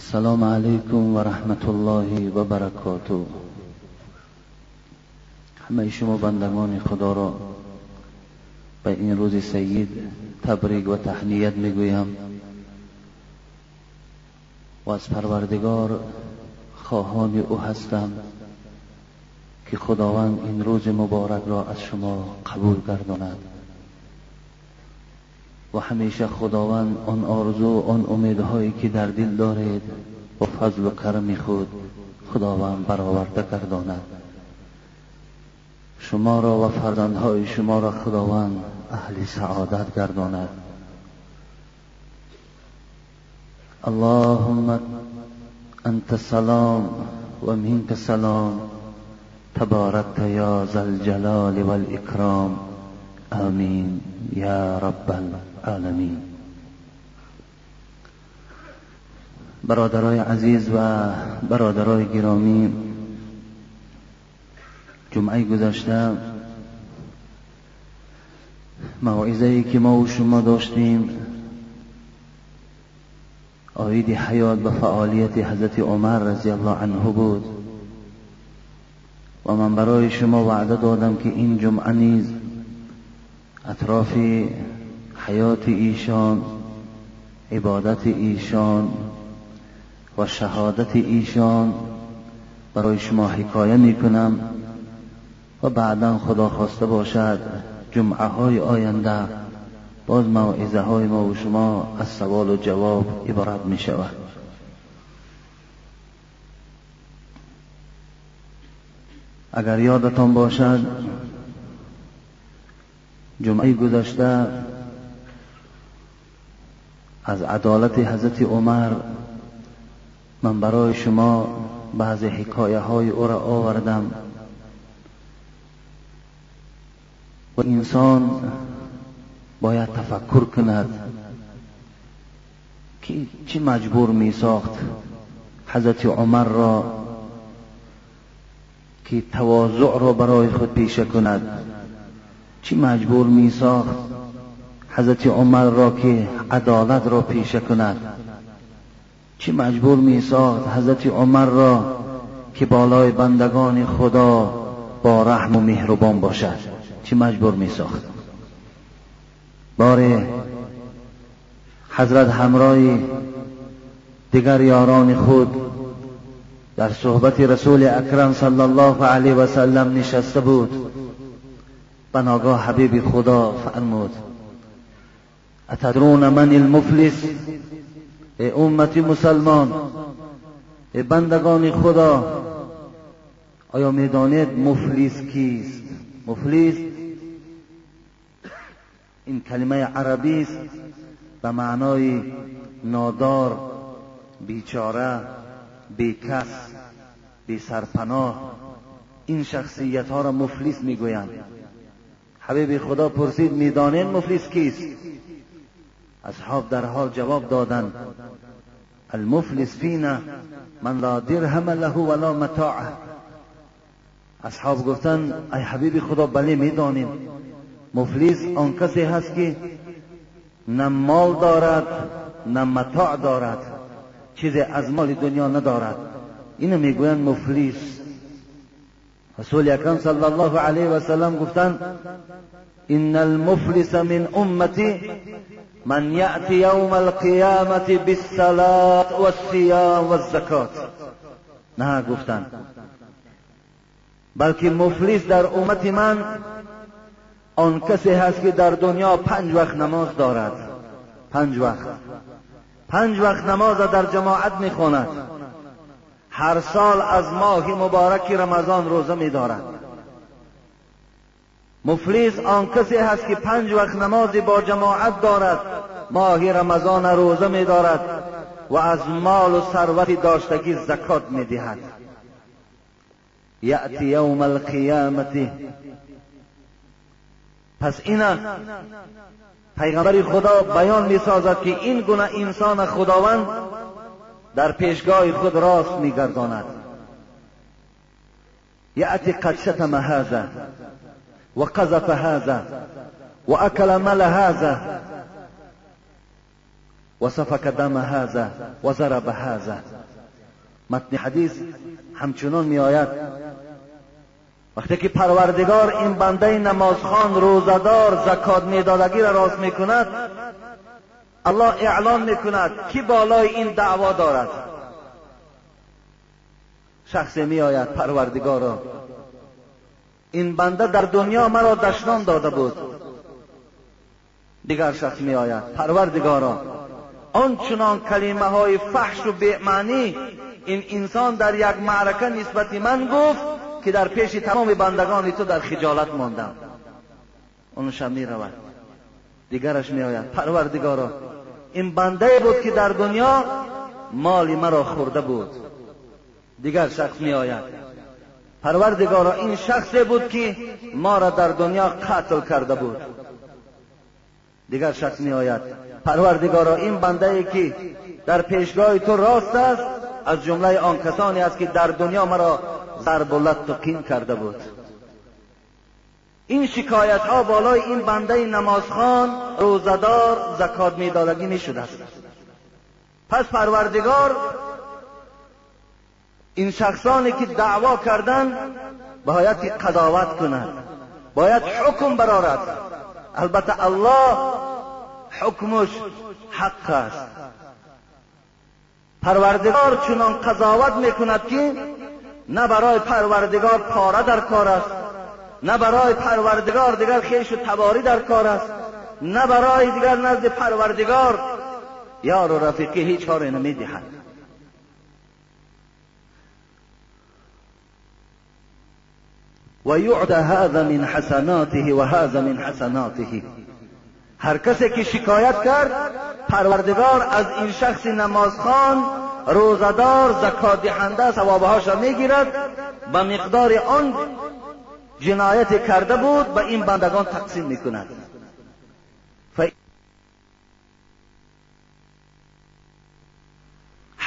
السلام علیکم و رحمت الله و برکاته همه شما بندگان خدا را به این روز سید تبریک و تحنیت می‌گویم. و از پروردگار خواهان او هستم که خداوند این روز مبارک را از شما قبول گرداند. و همیشه خداوند آن آرزو آن امیدهایی که در دل دارید و فضل و کرم خود خداوند برآورده گرداند. شما را و فرزندهای شما را خداوند اهل سعادت گرداند. اللهم انت سلام و منك سلام. تبارکت یا ذا الجلال والاکرام آمین. یا رب برادرای عزیز و برادرای گرامی جمعه گذشته موعظه ای که ما و شما داشتیم آیید حیات به فعالیت حضرت عمر رضی الله عنه بود. و من برای شما وعده دادم که این جمعه نیز اطراف حیات ایشان عبادت ایشان و شهادت ایشان برای شما حکایه می کنم و بعدا خدا خواسته باشد جمعه های آینده باز موعظه های ما و شما از سوال و جواب عبارت می شود اگر یادتان باشد جمعه گذشته از عدالت حضرت عمر من برای شما بعض حکایه های او را آوردم. و انسان باید تفکر کند که چی مجبور می ساخت حضرت عمر را که تواضع را برای خود پیشه کند. چی مجبور می ساخت حضرت عمر را که عدالت را پیشه کند. چی مجبور می ساخت حضرت عمر را که بالای بندگان خدا با رحم و مهربان باشد؟ چی مجبور می ساخت؟ باره حضرت همراه دیگر یاران خود در صحبت رسول اکرم صلی الله علیه و سلم نشسته بود. بناگاه حبیب خدا فرمود اتدرون من المفلس؟ ای امتی مسلمان ای بندگان خدا آیا می‌دانید مفلس کیست؟ مفلس این کلمه عربی است به معنای نادار بیچاره بیکس بی سرپناه این شخصیت ها را مفلس می‌گویند. حبیب خدا پرسید می‌دانین مفلس کیست؟ اصحاب در حال جواب دادند المفلس فینا من لا درهم له ولا متاع. اصحاب گفتن ای حبیب خدا بله می‌دانیم. مفلس آن کسی هست که نه مال دارد نه متاع دارد. چیزی از مال دنیا ندارد. اینو می‌گویند مفلس. رسول اکرم صلی الله علیه و سلم گفتند ان المفلس من امتی من یأتی یوم القیامت بالصلاة والصیام والزکات. نه گفتند بلکه مفلس در امت من آن کسی هست که در دنیا پنج وقت نماز دارد. پنج وقت. پنج وقت نماز در جماعت می‌خواند. هر سال از ماه مبارک رمضان روزه میدارد. مفلیس آن کسی هست که پنج وقت نماز با جماعت دارد ماه رمضان روزه میدارد و از مال و ثروت داشتگی زکات می‌دهد. یأتی یوم القیامت. پس اینا پیغمبر خدا بیان می سازد که این گونه انسان خداوند در پیشگاه خود راست می گرداند یأتی قد شتم هذا. و قذف هذا و اکل مل هذا و سفک دم هذا و ضرب هذا. متن حدیث همچنان می آید وقتی که پروردگار این بنده نمازخان روزدار زکات میدادگی را راست می‌کند الله اعلان می‌کند کی بالای این دعوا دارد. شخصی می آید پروردگارا این بنده در دنیا مرا دشنان داده بود. دیگر شخص می آید پروردگارا آنچنان کلمه های فحش و بیمعنی این انسان در یک معرکه نسبت من گفت که در پیش تمام بندگان تو در خجالت ماندم. اونش می رود دیگرش می آید پروردگارا این بنده بود که در دنیا مالی مرا خورده بود. دیگر شخص می آید پروردگارا این شخصی بود که ما را در دنیا قتل کرده بود دیگر شخص می آید پروردگارا این بنده ای که در پیشگاه تو راست است از جمله آن کسانی است که در دنیا مرا ضرب و قین کرده بود این شکایت ها بالای این بنده نمازخان روزدار زکات میدادگی می شده است پس پروردگار این شخصانی که دعوا کردن باید قضاوت کنند باید حکم برارد. البته الله حکمش حق است. پروردگار چنان قضاوت می‌کند که نه برای پروردگار پاره در کار است نه برای پروردگار دیگر خیش و تباری در کار است نه برای دیگر نزد پروردگار یار و رفیقی هیچ کاری نمی‌دهد. و یعد هذا من حسناته و هذا من حسناته. هر کسی که شکایت کرد پروردگار از این شخص نمازخان روزدار زکات دهنده ثوابهاش را میگیرد. به مقدار آن جنایت کرده بود به این بندگان تقسیم میکند.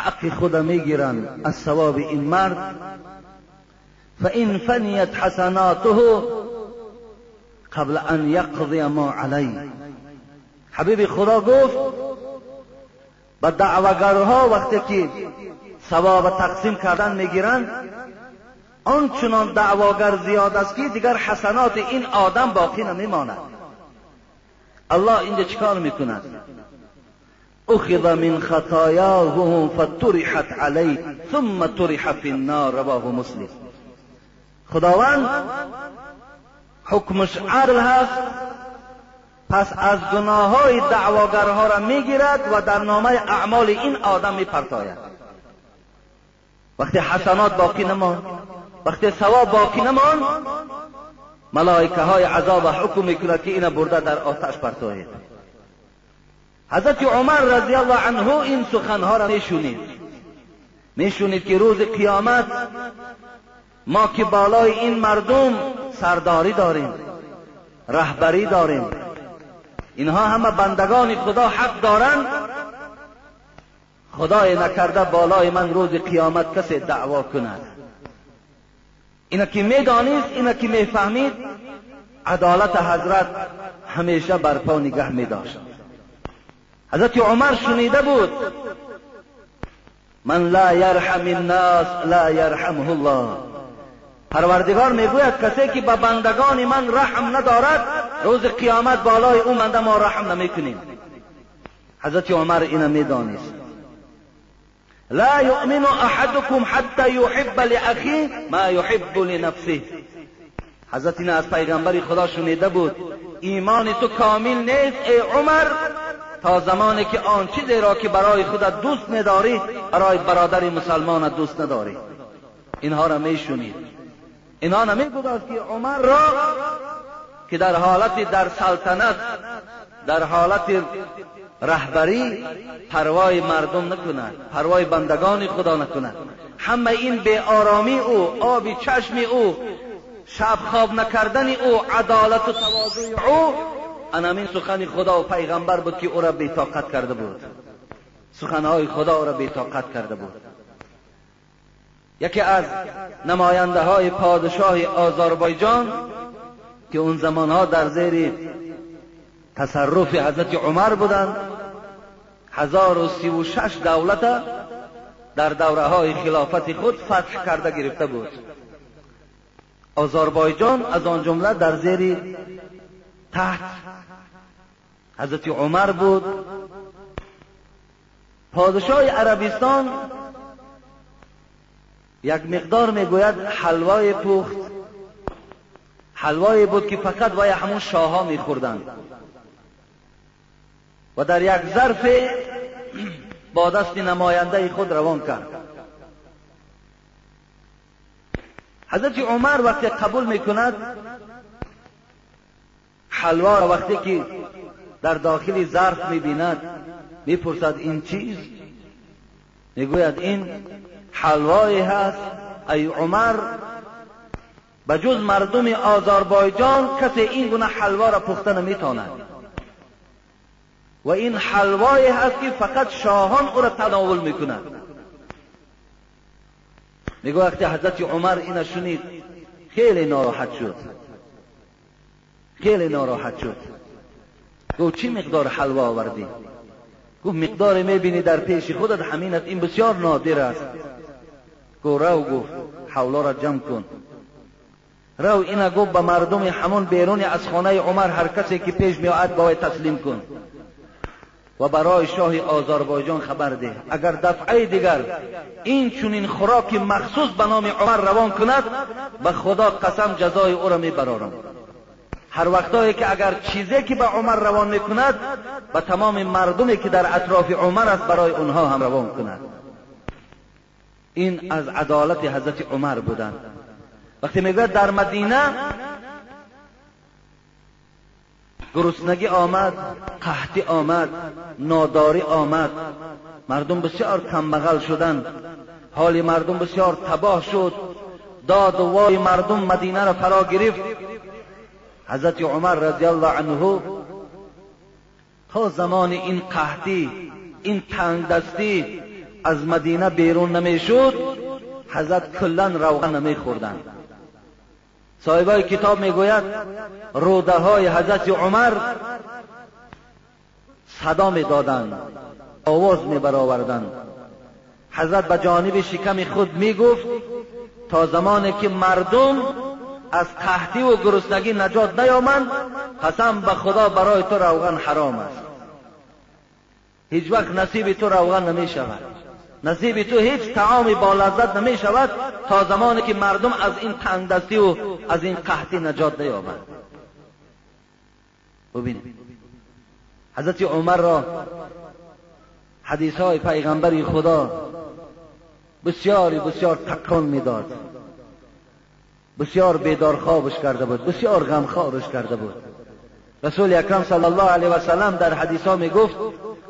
حق خود میگیرند از ثواب این مرد. فإن فنیت حسناته قبل ان یقضی ما علی حبیب خدا گفت به دعوگرها وقتی که ثواب تقسیم کردن می‌گیرند آنچنان دعواگر زیاد است که دیگر حسنات این آدم باقی نمیماند. الله اینجا چیکار می‌کند؟ اخذ من خطایاه فطرحت علی ثم طرح فی النار. رواه مسلم. خداوند حکمش عدل هست. پس از گناه های دعواگرها را می‌گیرد و در نامه اعمال این آدم میپرتاید. وقتی حسنات باقی نمان وقتی ثواب باقی نمان ملائکه های عذاب حکم می‌کند که این برده در آتش پرتاید. حضرت عمر رضی الله عنه این سخنها را میشونید میشونید که روز قیامت ما که بالای این مردم سرداری داریم رهبری داریم. اینها همه بندگان خدا حق دارند خدای نکرده بالای من روز قیامت کسی دعوا کند. اینا که می‌دانید اینا که می‌فهمید عدالت حضرت همیشه برپا نگه میداشت. حضرت عمر شنیده بود من لا یرحم الناس لا یرحمه الله. پروردگار می‌گوید کسی که به بندگان من رحم ندارد روز قیامت بالای او بنده ما رحم نمی‌کنیم. حضرت عمر اینو می‌دانست. لا یؤمن احدكم حتى يحب لاخيه ما يحب لنفسه. حضرت این از پیغمبر خدا شنیده بود. ایمان تو کامل نیست ای عمر. تا زمانی که آن چیزی را که برای خودت دوست نداری برای برادر مسلمان دوست نداری. اینها را میشونید اینا نمیگذاشت که عمر را که در حالت در سلطنت در حالت رهبری پروای مردم نکند پروای بندگان خدا نکند. همه این به آرامی او آبی چشم او شب خواب نکردن او عدالت و تواضع او انامین سخن خدا و پیغمبر بود که او را بیتاقت کرده بود. سخنهای خدا او را بیتاقت کرده بود. یکی از نماینده های پادشاه آذربایجان که اون زمان ها در زیر تصرف حضرت عمر بودند هزار و سی و شش دولت در دوره های خلافت خود فتح کرده گرفته بود. آذربایجان از آن جمله در زیر تحت حضرت عمر بود. پادشاه عربستان یک مقدار می‌گوید حلوای پخت حلوایی بود که فقط وای همون شاه ها و در یک ظرف با دست نماینده خود روان کرد. حضرت عمر وقتی قبول می‌کند حلوا را وقتی که در داخل ظرف می‌بیند می‌پرسد این چیز؟ می‌گوید این حلوایی هست. ای عمر به جز مردم آذربایجان کسی این گونه حلوا را پخته نمی‌تواند و این حلوایی هست که فقط شاهان او را تناول می‌کنند میگو وقتی حضرت عمر این شنید خیلی ناراحت شد. خیلی ناراحت شد. گو چی مقدار حلوا آوردی؟ گو مقدار می‌بینی در پیش خودت همین است این بسیار نادر است. گو رو گفت حولا را جمع کن. رو اینا گفت به مردم همون بیرون از خانه عمر هر کسی که پیش میآید باید تسلیم کن. و برای شاه آذربایجان خبر ده اگر دفعه دیگر این چونین خوراک مخصوص به نام عمر روان کند به خدا قسم جزای او را میبرارم. هر وقتایی که اگر چیزی که به عمر روان می‌کند به تمام مردمی که در اطراف عمر است برای اونها هم روان کند. این از عدالت حضرت عمر بودند وقتی می‌گوید در مدینه گرسنگی آمد قحطی آمد ناداری آمد. مردم بسیار کمبغل شدند حال مردم بسیار تباه شد. داد و وای مردم مدینه را فرا گرفت. حضرت عمر رضی الله عنه تا زمان این قحطی این تنگ دستی از مدینه بیرون نمی‌شد حضرت کلا روغن نمیخوردند صاحبای کتاب می‌گوید روده های حضرت عمر صدا می‌دادند آواز می برآوردند حضرت به جانب شکم خود می‌گفت تا زمانی که مردم از قحطی و گرسنگی نجات نیامند قسم به خدا برای تو روغن حرام است. هیچ وقت نصیب تو روغن نمی شود نصیب تو هیچ تعامی با لذت نمی شود تا زمانی که مردم از این تنگدستی و از این قحطی نجات نیابند. ببینید حضرت عمر را حدیث های پیغمبری خدا بسیاری بسیار تکان می‌داد. بسیار بیدار خوابش کرده بود بسیار غمخوارش کرده بود. رسول اکرم صلی الله علیه و سلم در حدیث ها می گفت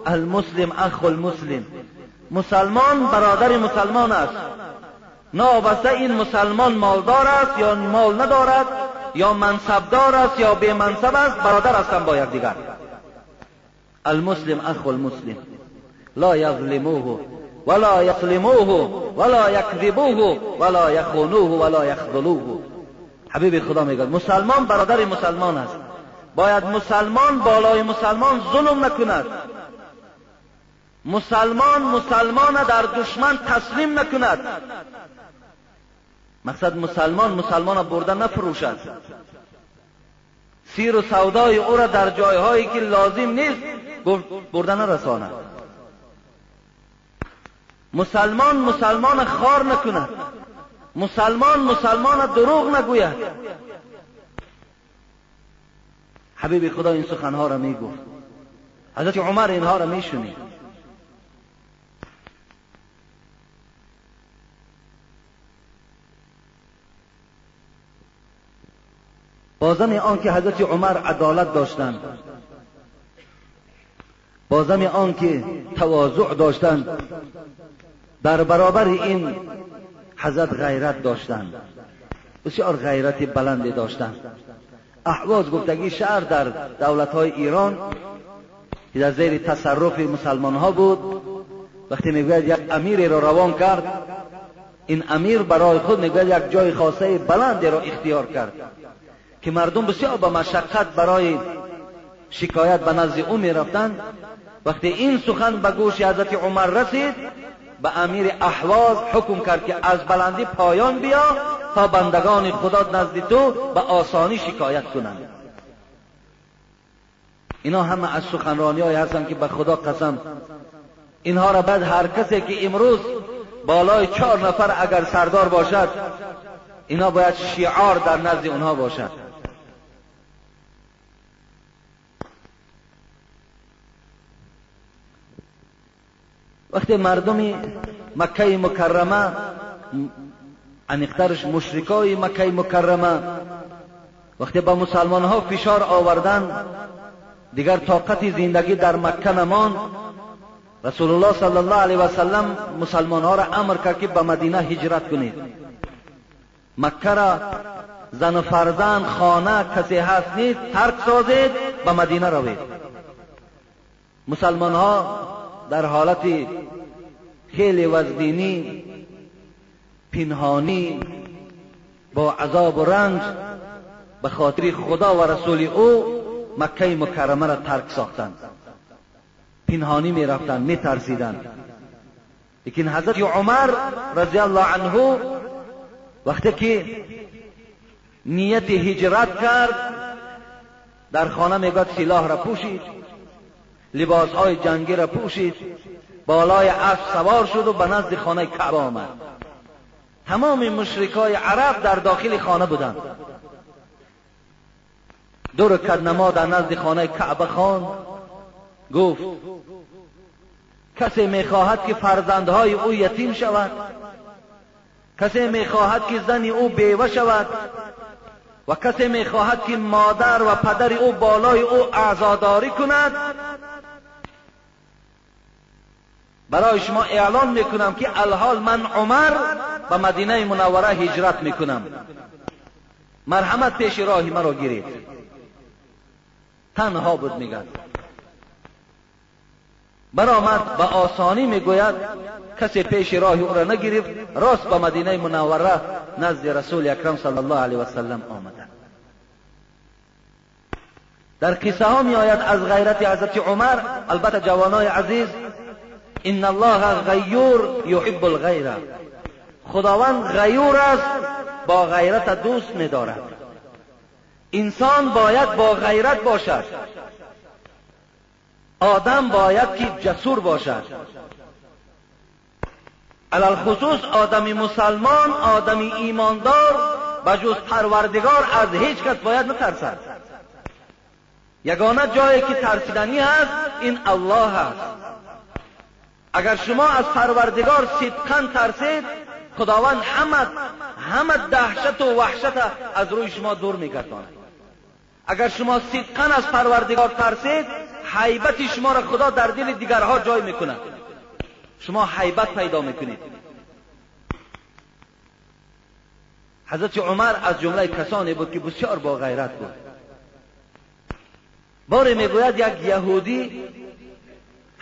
المسلم اخو المسلم. مسلمان برادر مسلمان است. نابسته این مسلمان مالدار است یا مال ندارد یا منصبدار است یا بی منصب است برادر هستند با یکدیگر. المسلم اخو المسلم. لا یظلموه ولا یظلموه ولا یکذبوه ولا یخونوه ولا یخذلوه. حبیب خدا میگه مسلمان برادر مسلمان است. باید مسلمان بالای مسلمان ظلم نکند. مسلمان مسلمان در دشمن تسلیم نکند. مقصد مسلمان مسلمان برده نفروشد. سیر و سودای او را در جایهایی که لازم نیست برده نرساند. مسلمان مسلمان خار نکند. مسلمان مسلمان دروغ نگوید. حبیب خدا این سخنها را می‌گفت. حضرت عمر اینها را میشنید. بازم آن که حضرت عمر عدالت داشتند. بازم آن که تواضع داشتند. در برابر این حضرت غیرت داشتند. بسیار غیرت بلندی داشتند. احواز گفتگی شهر در دولت های ایران که در زیر تصرف مسلمان ها بود. وقتی می‌گوید یک امیر را روان کرد این امیر برای خود می‌گوید یک جای خاصه بلندی را اختیار کرد. که مردم بسیار با مشقت برای شکایت به نزد او می وقتی این سخن به گوش حضرت عمر رسید به امیر احواز حکم کرد که از بلندی پایان بیا تا بندگان خدا نزد تو به آسانی شکایت کنند. اینا همه از سخنرانی های هستند که به خدا قسم اینها را بعد هر کسی که امروز بالای چهار نفر اگر سردار باشد اینا باید شعار در نزد اونها باشد. وقتی مردم مکه مکرمه انیخترش مشرکای مکه مکرمه. وقتی به مسلمان ها فشار آوردن دیگر طاقت زندگی در مکه نمان رسول الله صلی الله علیه و سلم مسلمان ها را امر کرد که به مدینه هجرت کنید. مکه را زن و فرزند خانه کسی هست نیست ترک سازید به مدینه روید. مسلمان ها در حالت خیلی وزدینی پنهانی با عذاب و رنج به خاطر خدا و رسول او مکه مکرمه را ترک ساختند پنهانی می رفتند می ترسیدند لیکن حضرت عمر رضی الله عنه وقتی که نیت هجرت کرد در خانه میگد سلاح را پوشید. لباس های جنگی را پوشید بالای اسب سوار شد و به نزد خانه کعبه آمد. تمام مشرکای عرب در داخل خانه بودند. دو رکعت نماز در نزد خانه کعبه خان گفت کسی می‌خواهد که فرزندهای او یتیم شود؟ کسی می‌خواهد که زنی او بیوه شود؟ و کسی می‌خواهد که مادر و پدر او بالای او اعزاداری کند؟ برای شما اعلان می‌کنم که الحال من عمر به مدینه منوره هجرت می‌کنم. مرحمت پیش راهی مرا گیرید تنها بود میگد برآمد به آسانی می‌گوید کسی پیش راه او را نگرفت راست به مدینه منوره نزد رسول اکرم صلی الله علیه و سلم در قصه ها می آید از غیرت حضرت عمر البته جوانای عزیز ان الله غیور یحب الغیره خداوند غیور است با غیرت دوست میدارد انسان باید با غیرت باشد آدم باید که جسور باشد علال خصوص آدمی مسلمان آدمی ایماندار به جز پروردگار از هیچ کس باید نترسد یگانه جایی که ترسیدنی هست این الله هست اگر شما از پروردگار صدقا ترسید خداوند همه همه دهشت و وحشت از روی شما دور میگرداند. اگر شما صدقا از پروردگار ترسید حیبت شما را خدا در دل دیگرها جای می‌کند. شما حیبت پیدا می‌کنید. حضرت عمر از جمله کسانی بود که بسیار با غیرت بود. باری می‌گوید یک یهودی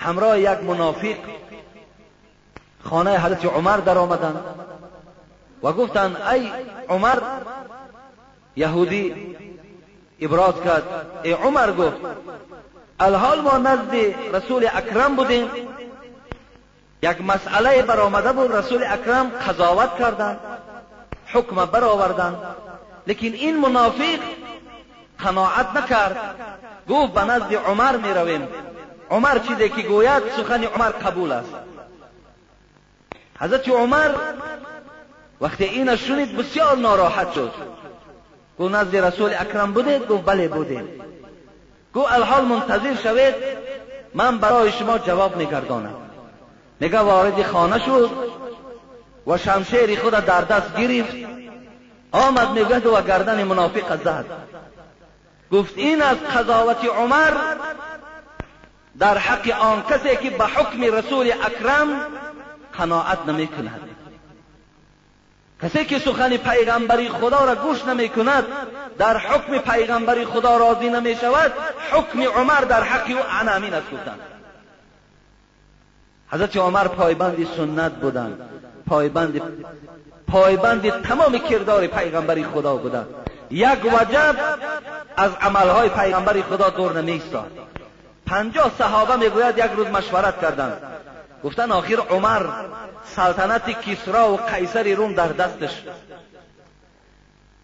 همراه یک منافق خانه حضرت عمر در آمدند و گفتند ای عمر یهودی ابراز کرد. ای عمر گفت الحال ما نزد رسول اکرم بودیم. یک مسئله برآمده بود رسول اکرم قضاوت کردند حکم برآوردند. لیکن این منافق قناعت نکرد. گفت به نزد عمر می رویم عمر چیزی که گوید سخن عمر قبول است. حضرت عمر وقتی این شنید بسیار ناراحت شد. گفت نزد رسول اکرم بودید گفت بله بودیم گفت الحال منتظر شوید من برای شما جواب میگردانم میگه وارد خانه شد و شمشیر خود در دست گرفت. آمد میگه و گردن منافق زد. گفت این از قضاوت عمر در حق آن کسی که به حکم رسول اکرم قناعت نمی کند کسی که سخن پیغمبری خدا را گوش نمی کند در حکم پیغمبری خدا راضی نمی شود حکم عمر در حق او عنامین است حضرت عمر پایبند سنت بودند. پایبند پایبند تمام کردار پیغمبری خدا بودند. یک وجب از عملهای پیغمبری خدا دور نمیستاد پنجاه صحابه می‌گوید یک روز مشورت کردند. گفتن آخر عمر سلطنت کسرا و قیصر روم در دستش.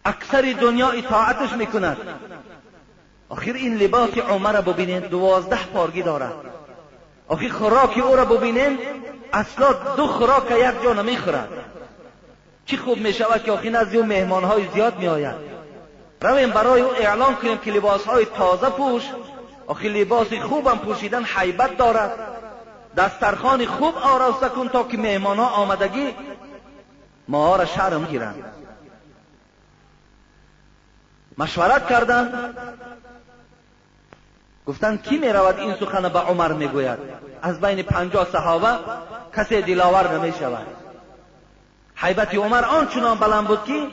اکثر دنیا اطاعتش می‌کند. آخر این لباس عمر را ببینید دوازده پارگی دارد. آخر خوراک او را ببینید اصلا دو خوراک یک جا نمی‌خورد. چی خوب می‌شود که آخر نزد او مهمان های زیاد میآید. رویم برای او اعلان کنیم که لباس های تازه پوش آخه لباس خوبم پوشیدن حیبت دارد. دسترخان خوب آراسته کن تا که مهمان ها آمدگی ما را شرم گیرند مشورت کردند گفتن کی می رود این سخن به عمر می گوید از بین پنجاه صحابه کسی دلاور نمی شود حیبت عمر آنچنان بلند بود که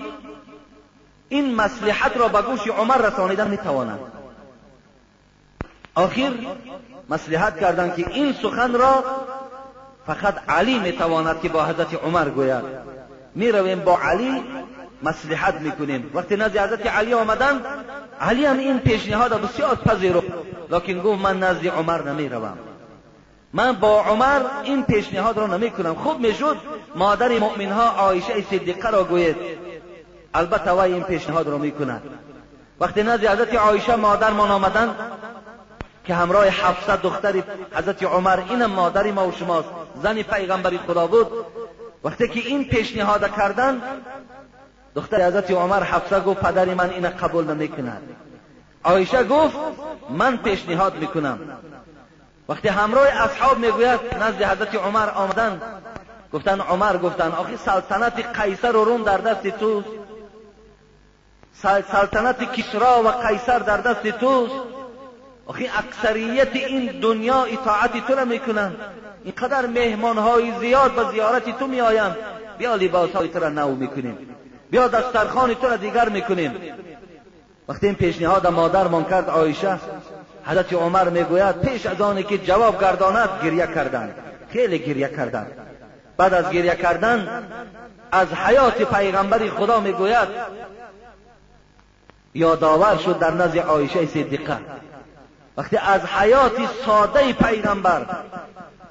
این مسلحت را به گوش عمر رسانیدن می تواند آخر مسلحت کردند که این سخن را فقط علی می تواند که با حضرت عمر گوید. می رویم با علی مسلحت می‌کنیم. وقتی نزد حضرت علی آمدن علی هم این پیشنهاد بسیار پذیرفت. لکن گفت من نزد عمر نمی‌روم. من با عمر این پیشنهاد را نمی کنم خوب می‌شد مادر مؤمن ها عایشه صدیقه را گوید. البته وی این پیشنهاد را می‌کند. وقتی نزد حضرت عایشه مادرمان آمدن که همراه حفصه دختر حضرت عمر اینم مادر ما و شماست زن پیغمبری خدا بود وقتی که این پیشنهاد کردن دختر حضرت عمر حفصه گفت پدری من این قبول نمی‌کند. عایشه گفت من پیشنهاد می‌کنم. وقتی همراه اصحاب می‌گوید نزد حضرت عمر آمدن گفتن عمر گفتن آخی سلطنت قیصر و روم در دست توست. سلطنت کشرا و قیصر در دست توست. آخی اکثریت این دنیا اطاعت تو را می‌کنن اینقدر مهمان های زیاد به زیارت تو میآیند بیا لباس های تو را نو می‌کنیم. بیا دسترخان تو را دیگر می‌کنیم. وقتی این پیشنهاد مادرمان کرد عایشه حضرت عمر می‌گوید پیش از آنی که جواب گرداند گریه کردند. خیلی گریه کردند. بعد از گریه کردن از حیات پیغمبری خدا می‌گوید یادآور شد در نزد عایشه صدیقه. وقتی از حیات ساده پیغمبر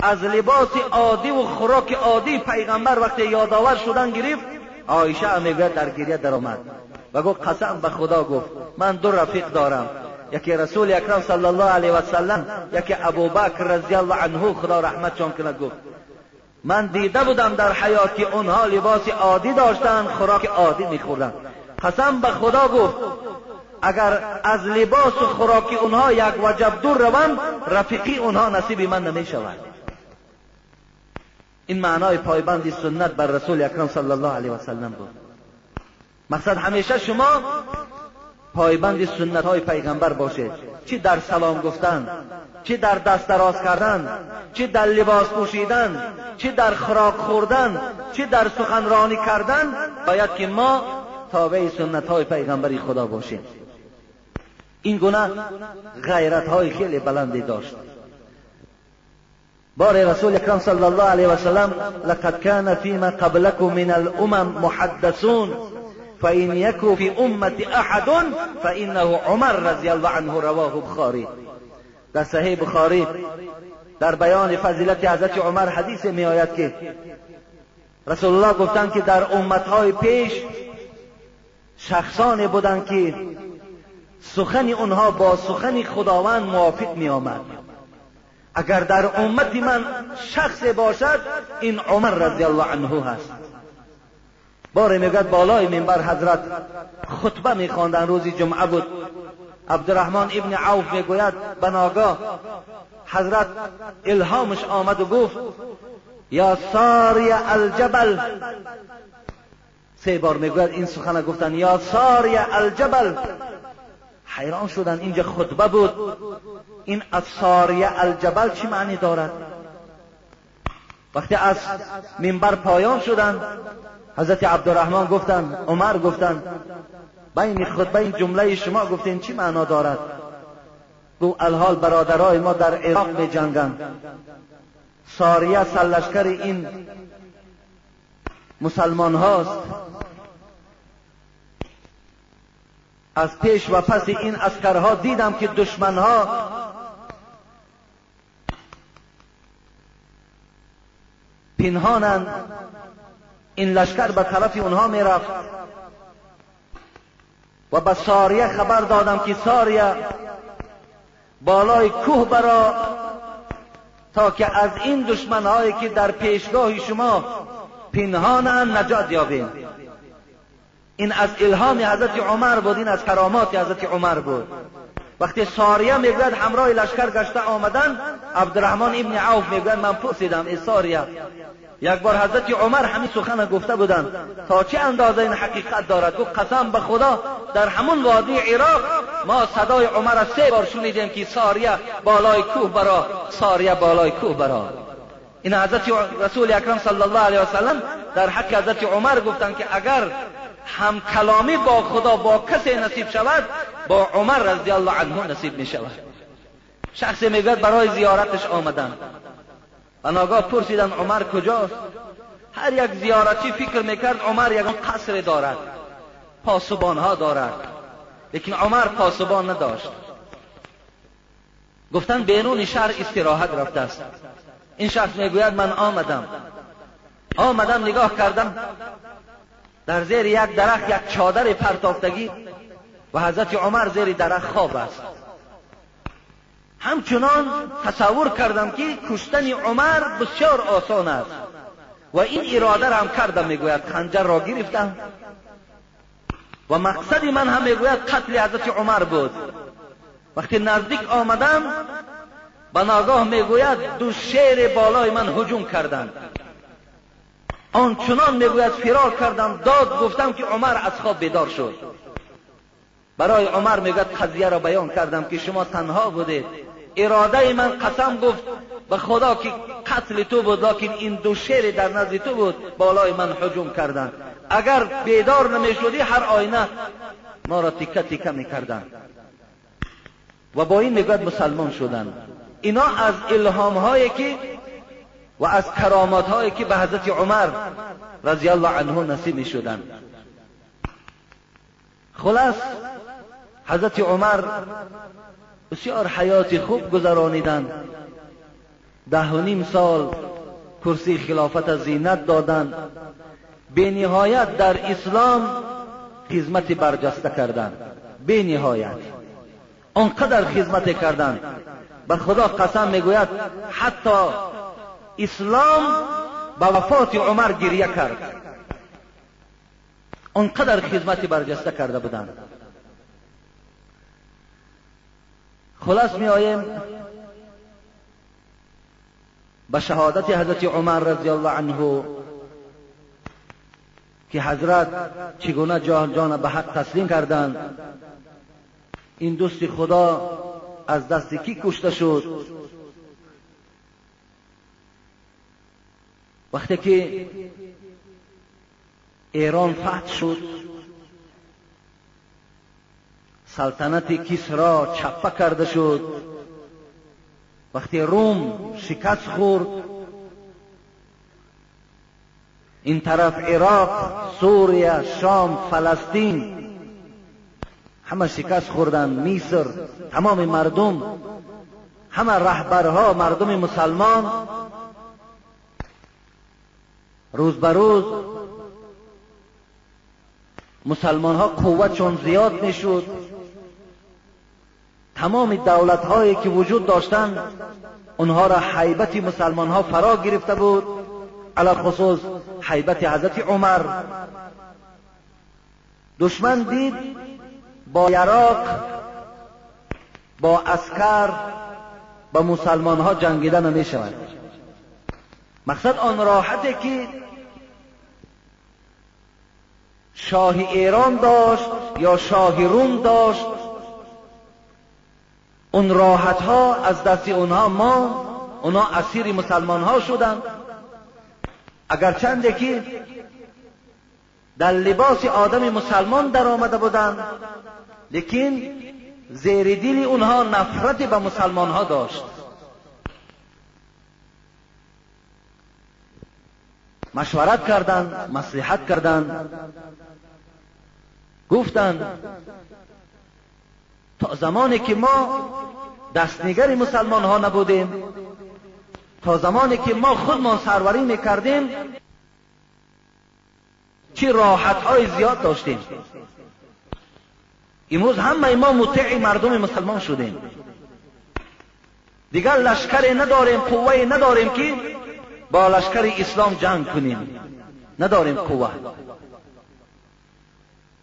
از لباس عادی و خوراک عادی پیغمبر وقتی یادآور شدن گرفت عایشه می‌گوید در گریه در آمد و گفت قسم به خدا گفت من دو رفیق دارم. یکی رسول اکرم صلی الله علیه و سلم یکی ابوبکر رضی الله عنه. خدا رحمت چون کند گفت من دیده بودم در حیات که اونها لباس عادی داشتن خوراک عادی میخوردن. قسم به خدا گفت اگر از لباس و خوراک اونها یک وجب دور روم رفیقی اونها نصیب من نمی‌شود. این معنای پایبندی سنت بر رسول اکرم صلی الله علیه و سلم بود. مقصد همیشه شما پایبند سنت های پیغمبر باشید. چی در سلام گفتن چی در دست دراز کردن چی در لباس پوشیدن چی در خوراک خوردن چی در سخنرانی کردن باید که ما تابع سنت های پیغمبری خدا باشیم. این گونه غیرت های خیلی بلندی داشت. بار رسول اکرم صلی الله علیه و سلم لقد كان فيما قبلكم من الامم محدثون فإن يكو في امت احد فانه عمر رضی الله عنه رواه بخاری. در صحیح بخاری در بیان فضیلت حضرت عمر حدیث می آید که رسول الله گفتند که در امتهای پیش شخصانی بودند که سخن اونها با سخن خداوند موافق می آمد اگر در امت من شخص باشد این عمر رضی الله عنه هست. بار میگد بالای منبر حضرت خطبه میخواندن روزی جمعه بود. عبدالرحمن ابن عوف می‌گوید بناگاه حضرت الهامش آمد و گفت یا ساری الجبل. سه بار می‌گوید این سخن گفتن یا ساری الجبل. حیران شدن. اینجا خطبه بود. این اصاریه الجبل چی معنی دارد؟ وقتی از منبر پایان شدن حضرت عبدالرحمن گفتن عمر گفتن بین خطبه این جمله شما گفتین چی معنا دارد؟ گو الحال برادرای ما در عراق می جنگن. ساریه سلشکر این مسلمان هاست از پیش و پس این اسکرها دیدم که دشمنها پنهانند. این لشکر به طرف اونها می‌رفت و به ساریه خبر دادم که ساریه بالای کوه برا تا که از این دشمنهایی که در پیشگاه شما پنهانند نجات یابیم. این از الهام حضرت عمر بود این از کرامات حضرت عمر بود. وقتی ساریه می‌گوید همراه لشکر گشته آمدن عبدالرحمن ابن عوف می‌گوید من پرسیدم ای ساریه یک بار حضرت عمر همین سخن گفته بودند. تا چه اندازه این حقیقت دارد؟ گفت قسم به خدا در همون وادی عراق ما صدای عمر را سه بار شنیدیم که ساریه بالای کوه برا ساریه بالای کوه برا. این حضرت رسول اکرم صلی الله علیه وسلم در حق حضرت عمر گفتند که اگر هم کلامی با خدا با کسی نصیب شود با عمر رضی الله عنه نصیب می شود شخصی می‌گوید برای زیارتش آمدن و ناگاه پرسیدن عمر کجاست؟ هر یک زیارتی فکر می‌کرد عمر یک قصر دارد پاسبان ها دارد لیکن عمر پاسبان نداشت. گفتن بینون شهر استراحت رفته است. این شخص می‌گوید من آمدم. آمدم نگاه کردم. در زیر یک درخت یک چادر پرتافتگی و حضرت عمر زیر درخت خواب است. همچنان تصور کردم که کشتن عمر بسیار آسان است و این اراده را هم کردم می‌گوید خنجر را گرفتم. و مقصد من هم می‌گوید قتل حضرت عمر بود. وقتی نزدیک آمدم به ناگاه می‌گوید دو شیر بالای من هجوم کردند. آنچنان می‌گوید فرار کردم داد گفتم که عمر از خواب بیدار شد. برای عمر می‌گوید قضیه را بیان کردم که شما تنها بودید اراده من قسم گفت به خدا که قتل تو بود لکن این دو شیر در نزد تو بود بالای من حجوم کردن اگر بیدار نمی‌شدی هر آینه ما را تیکه تیکه می‌کردن و با این می‌گوید مسلمان شدن اینا از الهام هایی که و از کرامات هایی که به حضرت عمر رضی الله عنه نصیب شدن خلاص حضرت عمر بسیار حیات خوب گذرانیدند. ده و نیم سال کرسی خلافت زینت دادند. به نهایت در اسلام خدمت برجسته کردند. به نهایت آنقدر خدمت کردند. به خدا قسم می‌گوید حتی اسلام به وفات عمر گریه کرد. آنقدر خدمت برجسته کرده بودند خلاص می آییم. به شهادت حضرت عمر رضی الله عنه که حضرت چگونه جان جان به حق تسلیم کردند. این دوست خدا از دست کی کشته شد؟ وقتی که ایران فتح شد سلطنت کسرا چپه کرده شد. وقتی روم شکست خورد این طرف عراق سوریه شام فلسطین همه شکست خوردن میسر تمام مردم همه رهبرها مردم مسلمان. روز به روز مسلمان ها قوتشون زیاد می‌شد تمام دولت هایی که وجود داشتند اونها را حیبت مسلمان ها فرا گرفته بود. علا خصوص حیبت حضرت عمر. دشمن دید با یراق با اسکر با مسلمان ها جنگیدن نمی شود مقصد آن راحته که شاه ایران داشت یا شاه روم داشت اون راحت ها از دست اونها ما اونها اسیر مسلمان ها شدند اگر چنده که در لباس آدم مسلمان در آمده بودند لیکن زیر دل اونها نفرت به مسلمان ها داشت. مشورت کردند مصلحت کردند. گفتند تا زمانی که ما دستنگر مسلمان ها نبودیم تا زمانی که ما خودمان سروری می‌کردیم چه راحت های زیاد داشتیم. امروز همه ما مطیع مردم مسلمان شدیم. دیگر لشکر نداریم قوه نداریم که با لشکر اسلام جنگ کنیم. نداریم قوه.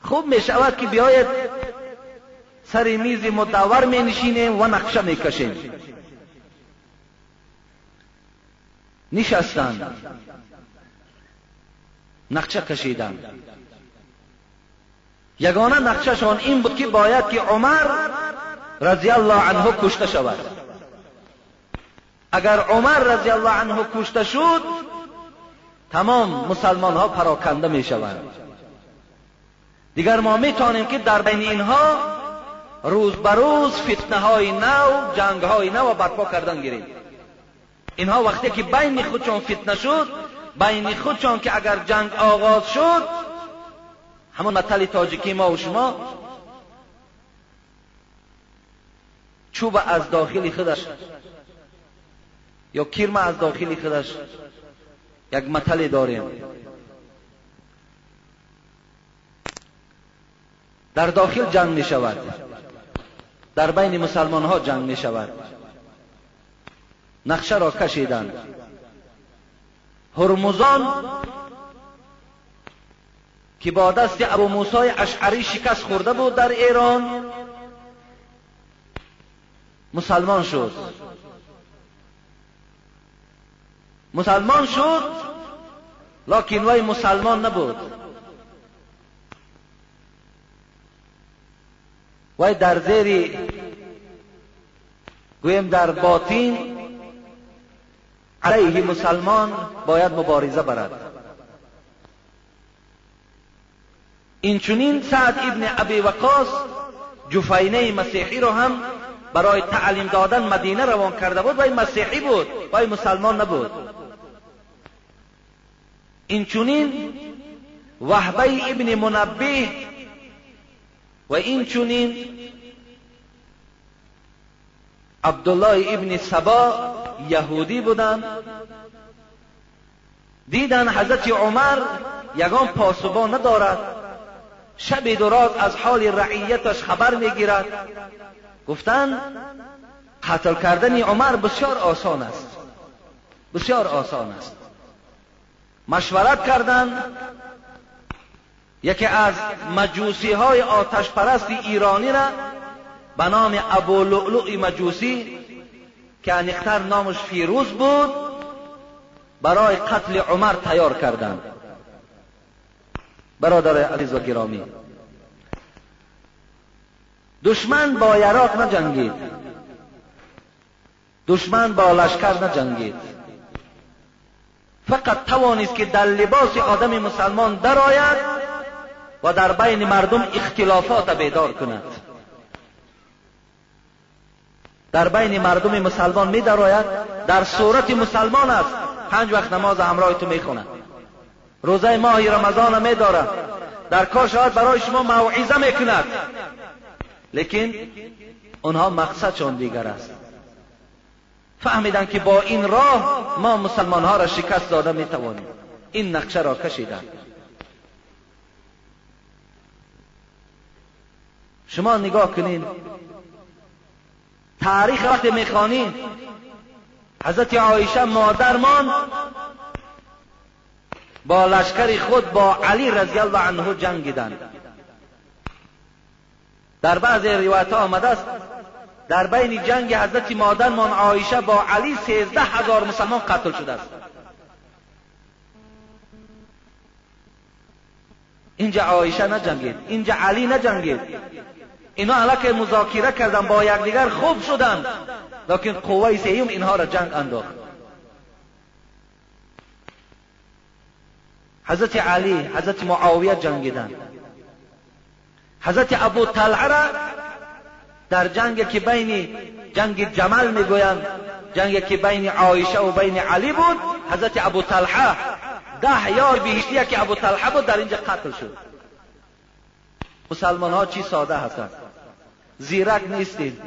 خوب می شود که بیاید سر میز مدور می نشینیم و نقشه می کشیم نشستند نقشه کشیدن. یگانه نقشهشان این بود که باید که عمر رضی الله عنه کشته شود. اگر عمر رضی الله عنه کشته شد تمام مسلمان ها پراکنده می شوند دیگر ما می توانیم که در بین اینها روز به روز فتنه های نو جنگ های نو برپا کردن گیریم. اینها وقتی که بین خودشان فتنه شد بین خودشان که اگر جنگ آغاز شد همون مطل تاجیکی ما و شما چوب از داخلی خودش یا کرم از داخلی خودش یک مطل داریم. در داخل جنگ می شود در بین مسلمان ها جنگ می شود نقشه را کشیدند هرمزان که با دست ابو موسی اشعری شکست خورده بود در ایران مسلمان شد. مسلمان شد لکن وی مسلمان نبود. وی در زیر گویم در باطین علیه مسلمان باید مبارزه برد. اینچنین سعد ابن ابی وقاص جفینه مسیحی رو هم برای تعلیم دادن مدینه روان کرده بود و این مسیحی بود و این مسلمان نبود. اینچنین وحبه ابن منبه و اینچنین عبدالله ابن سبا یهودی بودند دیدن حضرت عمر یگان پاسبان ندارد. شب دراز از حال رعیتش خبر می‌گیرد. گفتند قتل کردن عمر بسیار آسان است. بسیار آسان است. مشورت کردند یکی از مجوسی های آتش پرست ایرانی را به نام ابو لؤلؤ مجوسی که انختر نامش فیروز بود برای قتل عمر تیار کردند برادر عزیز و گرامی دشمن با یراق نجنگید. دشمن با لشکر نجنگید. فقط توانست که در لباس آدم مسلمان درآید و در بین مردم اختلافات بیدار کند. در بین مردم مسلمان می در صورت مسلمان است. پنج وقت نماز همراه تو می‌خوند روزه ماه رمضان می دارد در کار شاید برای شما موعظه می‌کند لیکن اونها مقصدشون دیگر است. فهمیدن که با این راه ما مسلمان ها را شکست داده می توانیم این نقشه را کشیدن. شما نگاه کنین. تاریخ وقتی می‌خوانین حضرت عایشه مادرمان با لشکر خود با علی رضی الله عنه جنگیدند در بعض روایت آمده است در بین جنگ حضرت مادرمان عایشه با علی سیزده هزار مسلمان قتل شده است. اینجا عایشه نجنگید اینجا علی نجنگید. اینا حالا که مذاکره کردن با یکدیگر خوب شدن. لکن قوه سیوم اینها را جنگ انداخت. حضرت علی حضرت معاویه جنگیدن. حضرت ابو طلعه را در جنگ که بین جنگ جمل می‌گویند جنگ که بین عایشه و بین علی بود حضرت ابو طلحه ده یار بیشتیه که ابو طلحه بود در اینجا قتل شد. مسلمان ها چی ساده هستند زیرک نیستید.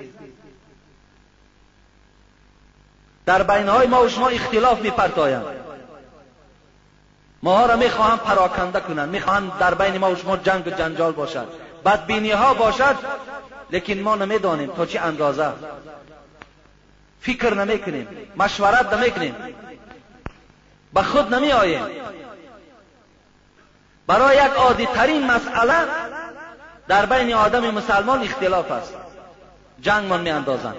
در بینهای ما و شما اختلاف میپرتایند. ماها را می‌خواهند پراکنده کنند. می‌خواهند در بین ما و شما جنگ و جنجال باشد. بدبینی ها باشد لیکن ما نمی‌دانیم تا چه اندازه. فکر نمی‌کنیم مشورت نمی‌کنیم. به خود نمی آییم برای یک عادی ترین مسئله در بین آدم مسلمان اختلاف است. جنگ من می اندازند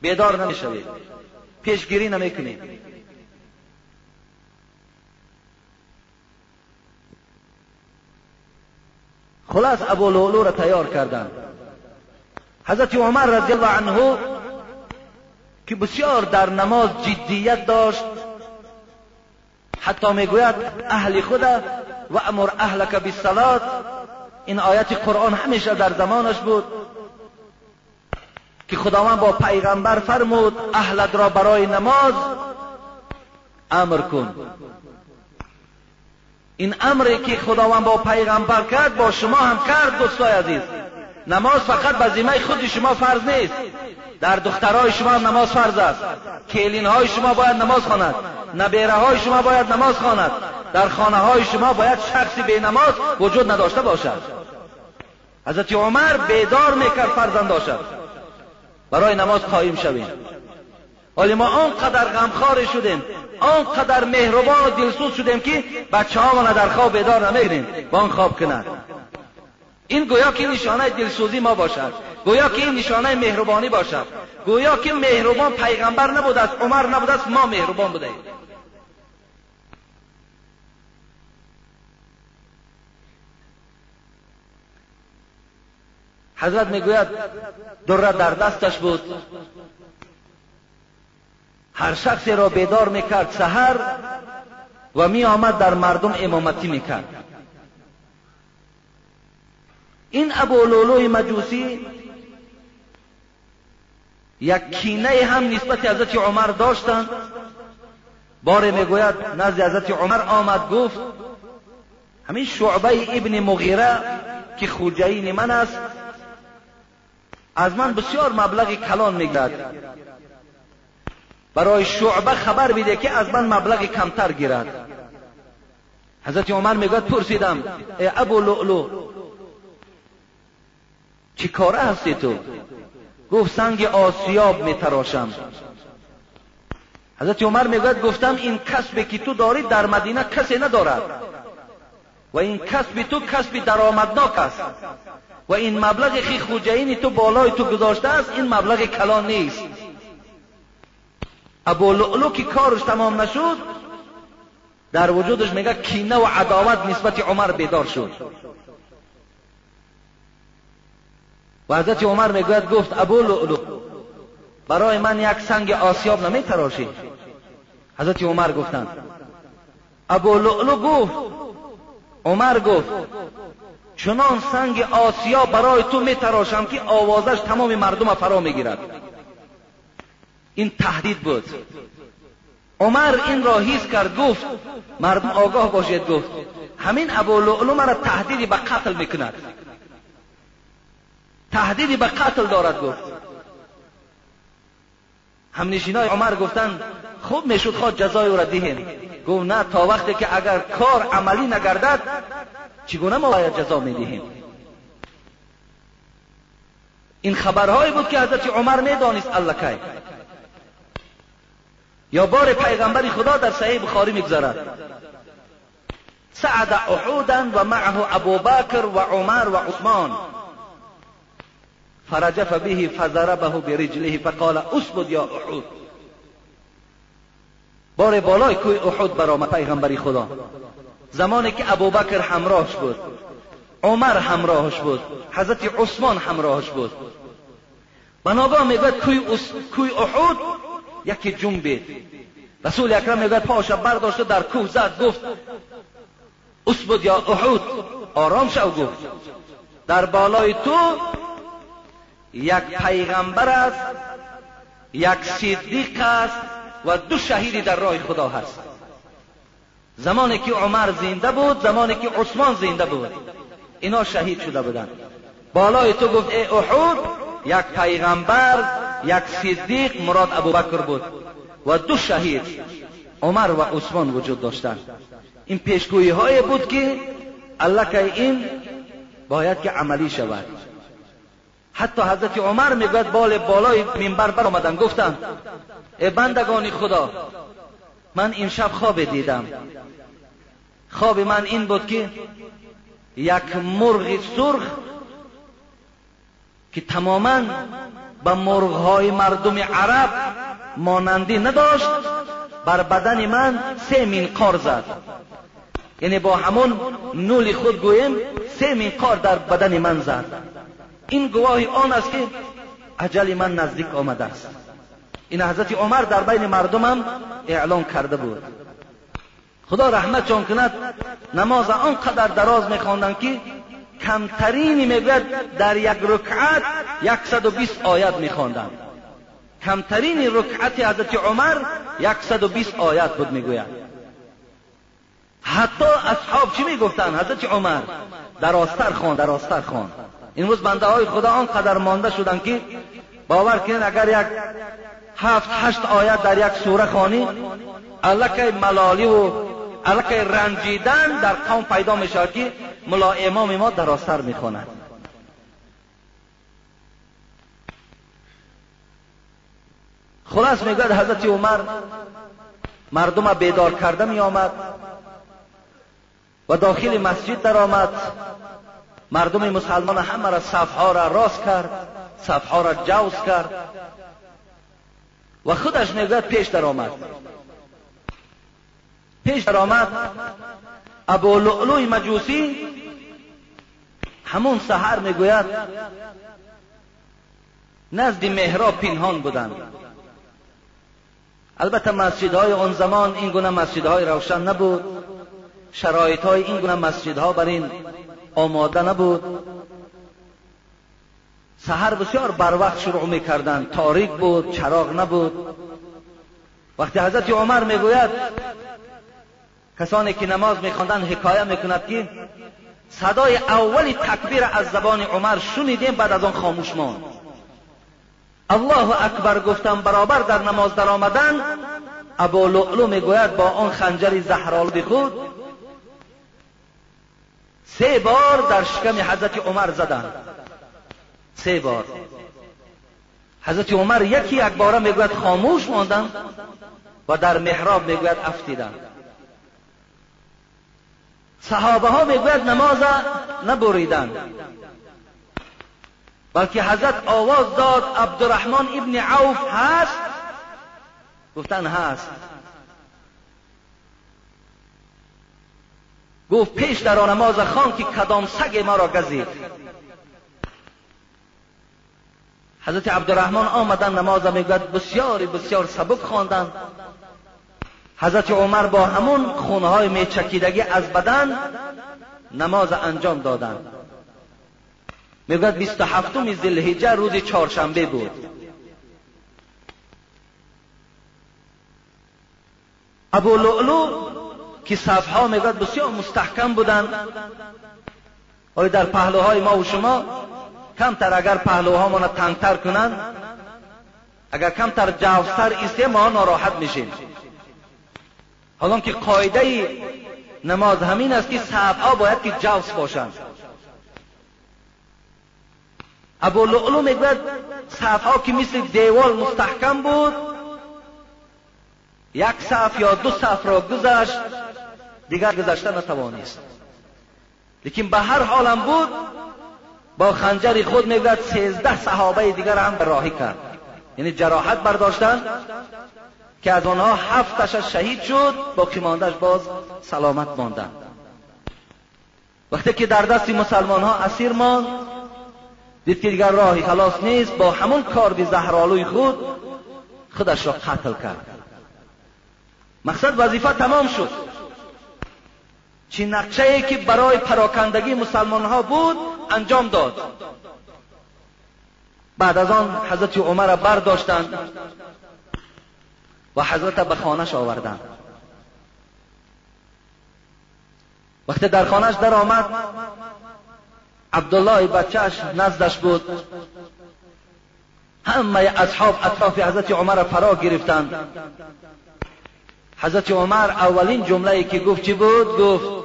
بیدار نمی شوید پیشگیری نمی کنید خلاص ابو لولو را تیار کردند حضرت عمر رضی الله عنه که بسیار در نماز جدیت داشت حتی می‌گوید اهل خود و امر اهلک بالصلاه این آیت قرآن همیشه در زمانش بود که خداوند با پیغمبر فرمود اهلت را برای نماز امر کن. این امری که خداوند با پیغمبر کرد با شما هم کرد دوستای عزیز. نماز فقط به ذمه خود شما فرض نیست. در دخترهای شما هم نماز فرض است. کلین های شما باید نماز خواند نبیره های شما باید نماز خواند در خانه های شما باید شخصی به نماز وجود نداشته باشد. حضرت عمر بیدار می‌کرد فرزنداشد برای نماز قایم شویم ولی ما آنقدر غمخوار شدیم آنقدر مهربان و دلسوز شدیم که بچه ها در خواب بیدار نمی‌گیریم با آن خواب کنند این گویا که نشانه دلسوزی ما باشد گویا که این نشانه مهربانی باشد گویا که مهربان پیغمبر نبوده است عمر نبوده است ما مهربان بودیم حضرت می‌گوید دره در دستش بود هر شخصی را بیدار می‌کرد سحر و می آمد در مردم امامتی می‌کرد. این ابو لولوی مجوسی یک کینه هم نسبت حضرت عمر داشتند بار می‌گوید نزد حضرت عمر آمد گفت همین شعبه ابن مغیره که خوجین من است از من بسیار مبلغ کلان می‌گیرد. برای شعبه خبر بیده که از من مبلغ کمتر گیرد. حضرت عمر می‌گوید پرسیدم ای ابو لؤلو چی کاره هستی تو؟ گفت سنگ آسیاب میتراشم. حضرت عمر می‌گوید گفتم این کسبی که تو داری در مدینه کسی ندارد. و این کسب تو کسب درآمدناک است. و این مبلغ خی خوجین تو بالای تو گذاشته است این مبلغ کلان نیست. ابو لؤلو که کارش تمام نشد در وجودش میگه کینه و عداوت نسبت عمر بیدار شد. و حضرت عمر می‌گوید گفت ابو لؤلو برای من یک سنگ آسیاب نمی تراشی. حضرت عمر گفتند. ابو لؤلو گفت عمر گفت چنان سنگ آسیا برای تو می تراشم که آوازش تمام مردم فرا می‌گیرد. این تهدید بود. عمر این را حیث کرد گفت مردم آگاه باشید. گفت همین ابو لؤلو مرا تهدیدی به قتل می‌کند. تهدیدی به قتل دارد. گفت. همنشینای عمر گفتند خوب می‌شد خود جزای او را دهیم. گفت نه تا وقتی که اگر کار عملی نگردد چگونه ما باید جزا می‌دهیم؟ این خبرهایی بود که حضرت عمر می‌دانست اللکه یا بار پیغمبر خدا در صحیح بخاری می‌گذارد. سعد احودا و معه ابو بکر و عمر و عثمان. فرجف به فضربه برجله فقال اسبد یا احود. بار بالای کوی احود برآمد پیغمبری خدا. زمانی که ابوبکر همراهش بود عمر همراهش بود حضرت عثمان همراهش بود. بناگاه می‌گوید کوی, کوی احود یکی جنبید رسول اکرم می‌گوید پاش برداشته در کوه زد گفت اسبد یا احود آرام شو گفت. در بالای تو یک پیغمبر است یک صدیق است و دو شهیدی در راه خدا هست. زمانی که عمر زنده بود زمانی که عثمان زنده بود. اینا شهید شده بودند بالای تو گفت ای احود یک پیغمبر یک صدیق مراد ابوبکر بود و دو شهید عمر و عثمان وجود داشتند. این پیشگویی های بود که الله که این باید که عملی شود. حتی حضرت عمر می‌گوید بال بالای منبر بر آمدن گفتن ای بندگان خدا من این شب خواب دیدم. خواب من این بود که یک مرغ سرخ که تماما به مرغهای مردم عرب مانندی نداشت. بر بدن من سه منقار زد. یعنی با همون نول خود گویم سه منقار در بدن من زد. این گواهی آن است که اجل من نزدیک آمده است. این حضرت عمر در بین مردمم اعلان کرده بود. خدا رحمت جان کند نماز آنقدر دراز میخواندند که کمترینی می‌گوید در یک رکعت یکصد و بیست آیت میخواندند. کمترین رکعت حضرت عمر یکصد و بیست آیت بود می‌گوید. حتی اصحاب چی می‌گفتند؟ حضرت عمر در آستر خان در آستر خان این روز بنده های خدا آنقدر مانده شدند که باور کنید اگر یک هفت هشت آیت در یک سوره خانی الکه ملالی و الکه رنجیدن در قوم پیدا می شود که ملا امام ما در آستر می خواند خلاص می‌گوید حضرت عمر مردم بیدار کرده می آمد و داخل مسجد در آمد. مردم مسلمان همه را صفها را راست کرد صفها را جوز کرد و خودش می‌گوید پیش در آمد. پیش در آمد. ابو لؤلوی مجوسی همون سحر می‌گوید نزد محراب پنهان بودند. البته مسجدهای آن زمان این گونه مسجدهای روشن نبود شرایط های این گونه مسجدها بر این آماده نبود. سحر بسیار بر وقت شروع می‌کردند. تاریک بود چراغ نبود. وقتی حضرت عمر می‌گوید کسانی که نماز میخواندن حکایه می‌کند که صدای اولی تکبیر از زبان عمر شنیدیم بعد از آن خاموش ماند. الله اکبر گفتم برابر در نماز در آمدن ابو لؤلو می‌گوید با آن خنجر زهرالود خود سه بار در شکم حضرت عمر زدند سه بار. حضرت عمر یکی یک باره می‌گوید خاموش ماندن و در محراب می‌گوید افتیدن صحابه ها می‌گوید نماز نبریدن بلکه حضرت آواز داد عبدالرحمن ابن عوف هست؟ گفتن هست. گفت پیش در نماز خان که کدام سگ ما را گزید. حضرت عبدالرحمن آمدن نماز می‌گوید بسیاری بسیار سبک خواندند. حضرت عمر با همون خونهای میچکیدگی از بدن نماز انجام دادند می‌گوید بیست و هفتم ذیالحجه روز چهارشنبه بود. ابو لؤلو که صفها می‌گوید بسیار مستحکم بودند آیا در پهلوهای ما و شما کمتر اگر پهلوهامان تنگتر کنند اگر کمتر جوستر ایسته ما ناراحت میشیم. حالا که قاعده نماز همین است که صفها باید که جوس باشند. ابو لؤلو می‌گوید صفها که مثل دیوال مستحکم بود یک صف یا دو صف را گذشت دیگر گذشته نتوانست لیکن به هر حالم بود با خنجر خود می‌گوید سیزده صحابه دیگر هم راهی کرد. یعنی جراحت برداشتن که از آنها هفتش شهید شد باقی ماندهش باز سلامت ماندن. وقتی که در دست مسلمان ها اسیر ماند دید که دیگر راهی خلاص نیست با همون کارد زهرالوی خود خودش را قتل کرد. مقصد وظیفه تمام شد. چی نقشه ای که برای پراکندگی مسلمان ها بود انجام داد. بعد از آن حضرت عمر را برداشتند. و حضرت به خانهش آوردند. وقتی در خانهش در آمد عبدالله بچهش نزدش بود. همه اصحاب اطراف حضرت عمر فرا گرفتند. حضرت عمر اولین جمله که گفت چی بود؟ گفت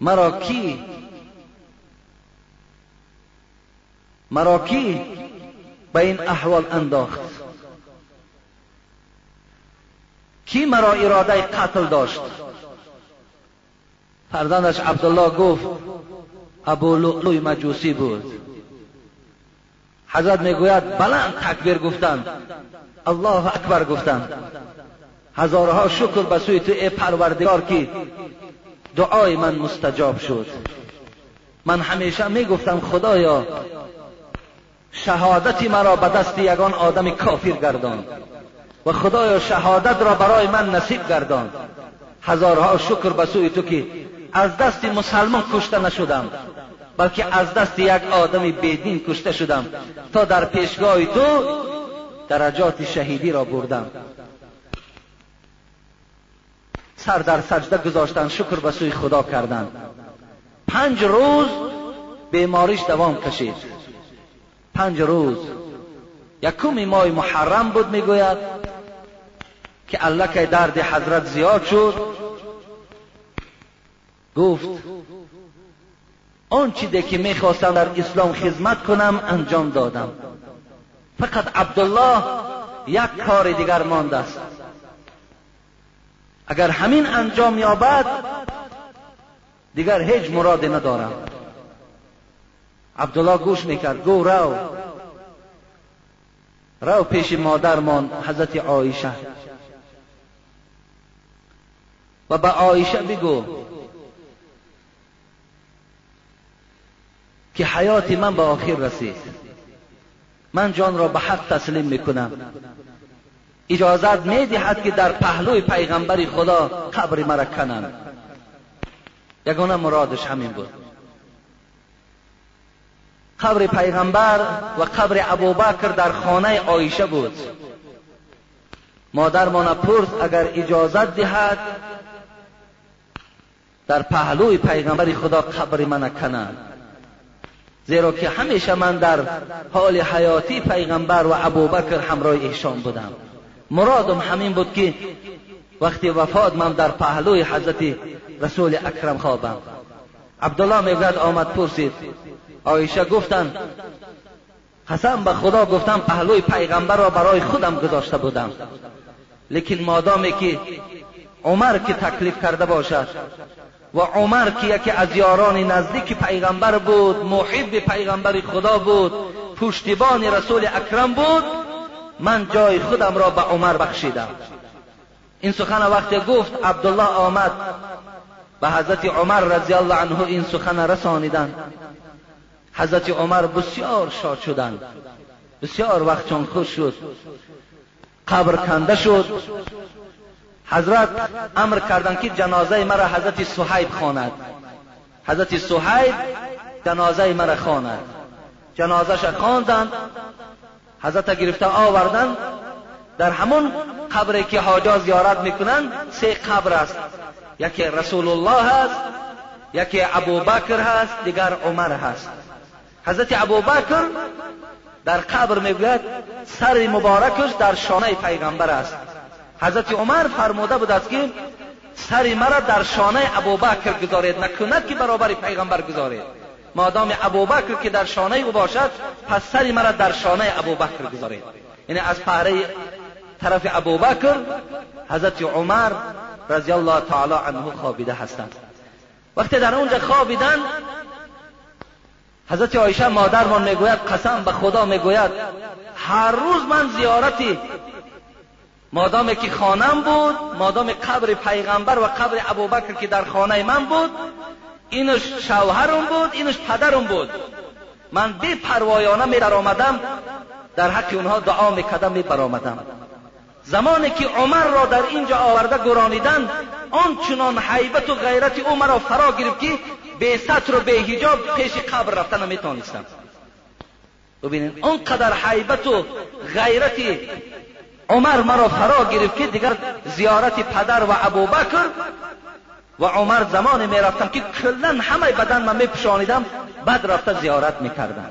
مرا کی؟ مرا کی؟ به این احوال انداخت. کی مرا اراده قتل داشت فرزندش عبدالله گفت ابو لؤلؤ مجوسی بود حضرت می‌گوید بلند تکبیر گفتند الله اکبر گفتند هزارها شکر به سوی تو ای پروردگار که دعای من مستجاب شد من همیشه می‌گفتم خدایا شهادتی مرا به دست یگان آدم کافر گردان و خدایا شهادت را برای من نصیب گردان. هزارها شکر به سوی تو که از دست مسلمان کشته نشدم بلکه از دست یک آدم بدین کشته شدم تا در پیشگاه تو درجات شهیدی را بردم. سر در سجده گذاشتن شکر به سوی خدا کردند پنج روز بیماریش دوام کشید. پنج روز. یکم ماه محرم بود می‌گوید. که الله که درد حضرت زیاد شد گفت آن چیزی که می‌خواستم در اسلام خدمت کنم انجام دادم. فقط عبدالله یک کار دیگر مانده است. اگر همین انجام یابد دیگر هیچ مرادی ندارم. عبدالله گوش می‌کرد گو رو رو پیش مادرمان حضرت عایشه. و به عایشه بگو که حیات من به آخر رسید. من جان را به حق تسلیم می‌کنم. اجازت می‌دهد که در پهلوی پیغمبر خدا قبر مرا کنم. یگانه مرادش همین بود. قبر پیغمبر و قبر ابوبکر در خانه عایشه بود. مادرمان پرس اگر اجازت دهد در پهلوی پیغمبر خدا قبر من کنند. زیرا که همیشه من در حال حیاتی پیغمبر و ابوبکر همراه ایشان بودم. مرادم همین بود که وقتی وفات من در پهلوی حضرت رسول اکرم خوابم. عبدالله می‌گوید آمد پرسید آیشه گفتن قسم به خدا گفتم پهلوی پیغمبر را برای خودم گذاشته بودم. لیکن مادامی که عمر که تکلیف کرده باشد و عمر که یکی از یاران نزدیک پیغمبر بود محب پیغمبر خدا بود پشتیبان رسول اکرم بود من جای خودم را به عمر بخشیدم. این سخن وقتی گفت عبدالله آمد. به حضرت عمر رضی الله عنه این سخن رسانیدن حضرت عمر بسیار شاد شدند. بسیار وقت چون خوش شد. قبر کنده شد. حضرت امر کردند که جنازه مرا حضرت صحیب خواند. حضرت صحیب جنازه مرا خواند. جنازش خواندند حضرت گرفته آوردن. در همون قبری که حاجا زیارت می‌کنند سه قبر است. یکی رسول الله هست یکی ابوبکر هست دیگر عمر هست. حضرت ابوبکر در قبر می‌گوید سر مبارکش در شانه پیغمبر است. حضرت عمر فرموده بود است که سر مرا در شانه ابوبکر گذارید نکند که برابر پیغمبر گذارید. مادام ابوبکر که در شانه او باشد پس سر مرا در شانه ابوبکر گذارید. یعنی از پهره طرف ابوبکر حضرت عمر رضی الله تعالی عنه خوابیده هستند. وقتی در اونجا خوابیدن حضرت عایشه مادرمان می‌گوید قسم به خدا می‌گوید هر روز من زیارتی مادام که خانم بود مادام قبر پیغمبر و قبر ابوبکر که در خانه من بود اینش شوهرم بود اینش پدرم بود. من بی پروایانه می در آمدم در حق اونها دعا می‌کردم می برآمدم. زمانی که عمر را در اینجا آورده گرانیدن آنچنان حیبت و غیرت او مرا فرا گرفت که به سطر و به حجاب پیش قبر رفتن نمی‌تونستم ببینید آنقدر حیبت و غیرت عمر مرا فرا گرفت که دیگر زیارت پدر و ابوبکر و عمر زمان می رفتم که کلا همه بدن من می پشانیدم بعد رفته زیارت می کردم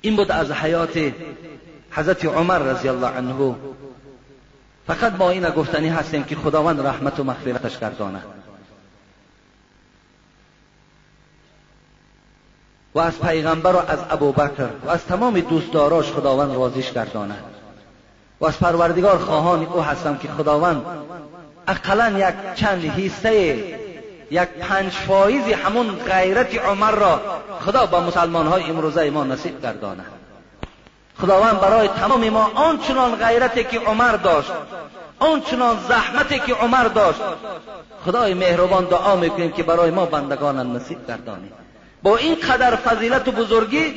این بود از حیات حضرت عمر رضی الله عنه. فقط ما این گفتنی هستیم که خداوند رحمت و مغفرتش گردانه و از پیغمبر و از ابوبکر و از تمام دوستداراش خداوند راضیش گردانه و از پروردگار خواهان او هستم که خداوند اقلا یک چند حصه یک پنج فایزی همون غیرت عمر را خدا با مسلمان های امروزه ما نصیب گردانه خداوند برای تمام ما آنچنان غیرتی که عمر داشت آنچنان زحمتی که عمر داشت خدای مهربان دعا می‌کنیم که برای ما بندگان نصیب گردانی با این قدر فضیلت و بزرگی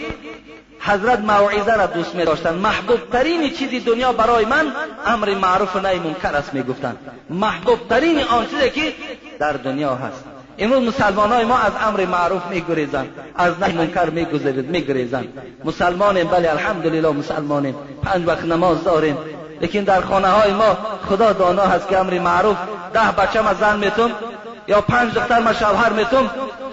حضرت موعظه را دوست می داشتن محبوب ترین چیزی دنیا برای من امر معروف و نهی منکر است می گفتن محبوب ترین آن چیزی که در دنیا هست. امروز مسلمان های ما از امر معروف می گریزن از نهی منکر می گذارید می گریزن مسلمانیم بله الحمدلله مسلمانیم. پنج وقت نماز داریم. لیکن در خانه های ما خدا دانا هست که امر معروف ده بچه ما زن میتون یا پنج دختر ما شوهر میتون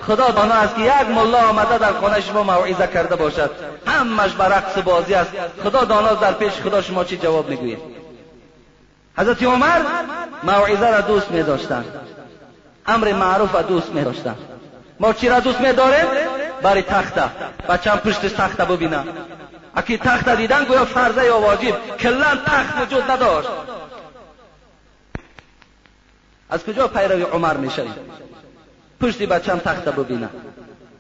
خدا دانا است که یک ملا آمده در خانه شما موعظه کرده باشد. همش بر رقص بازی است. خدا دانا در پیش خدا شما چی جواب می‌گویید حضرت عمر موعظه را دوست می داشتن امر معروف را دوست می داشتن ما چی را دوست می داریم برای تخته. بچم پشت تخته ببینم. اکی تخت دیدن گویا فرضه یا واجب. کلن تخت وجود نداشت. از کجا پیروی عمر می‌شوید پشتی بچم تخت ببینم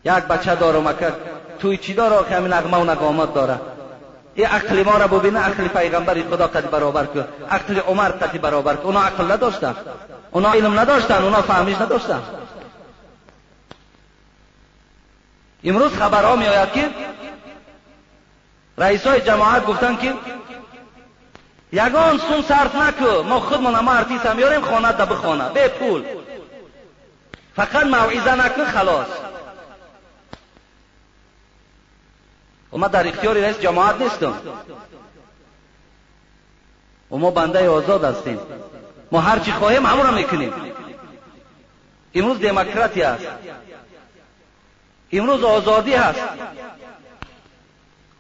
یک بچه دارم اکر توی چی داره که همین اغمه و نقامات داره. این عقل ما را ببینه عقل پیغمبر خدا قد برابر که عقل عمر قد برابر که اونا عقل نداشتن. اونا علم نداشتن اونا فهمیش نداشتن. امروز خبرها می آید که رئیس های جماعت گفتن که یگان سون صرف نکو. ما خودمون ما ارتیس هم یاریم خانه ده بخانه به پول. فقط موعظه نکن خلاص. و ما در اختیار رئیس جماعت نیستم. و ما بنده آزاد هستیم. ما هر چی خواهیم همون را می‌کنیم. امروز دموکراتی است. امروز آزادی هست.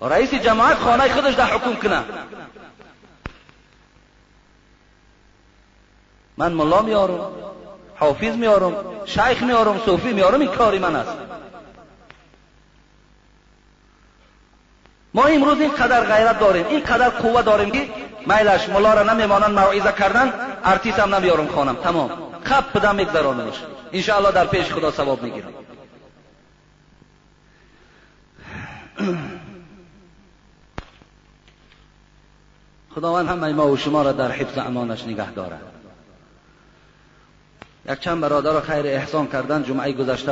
رئیس جماعت خانه خودش در حکم کنه. من ملا میارم حافظ میارم شیخ میارم صوفی میارم این کاری من است. ما امروز این قدر غیرت داریم این قدر قوه داریم که میلش ملا را نمیمانند موعظه کردن ارتیس هم نمیارم خانم. تمام. خب بدم میگذرانمش انشاءالله در پیش خدا ثواب می‌گیرم. خداوند همه ما و شما را در حفظ امانش نگه دارد. یک چند برادر را خیر احسان کردن جمعه گذشته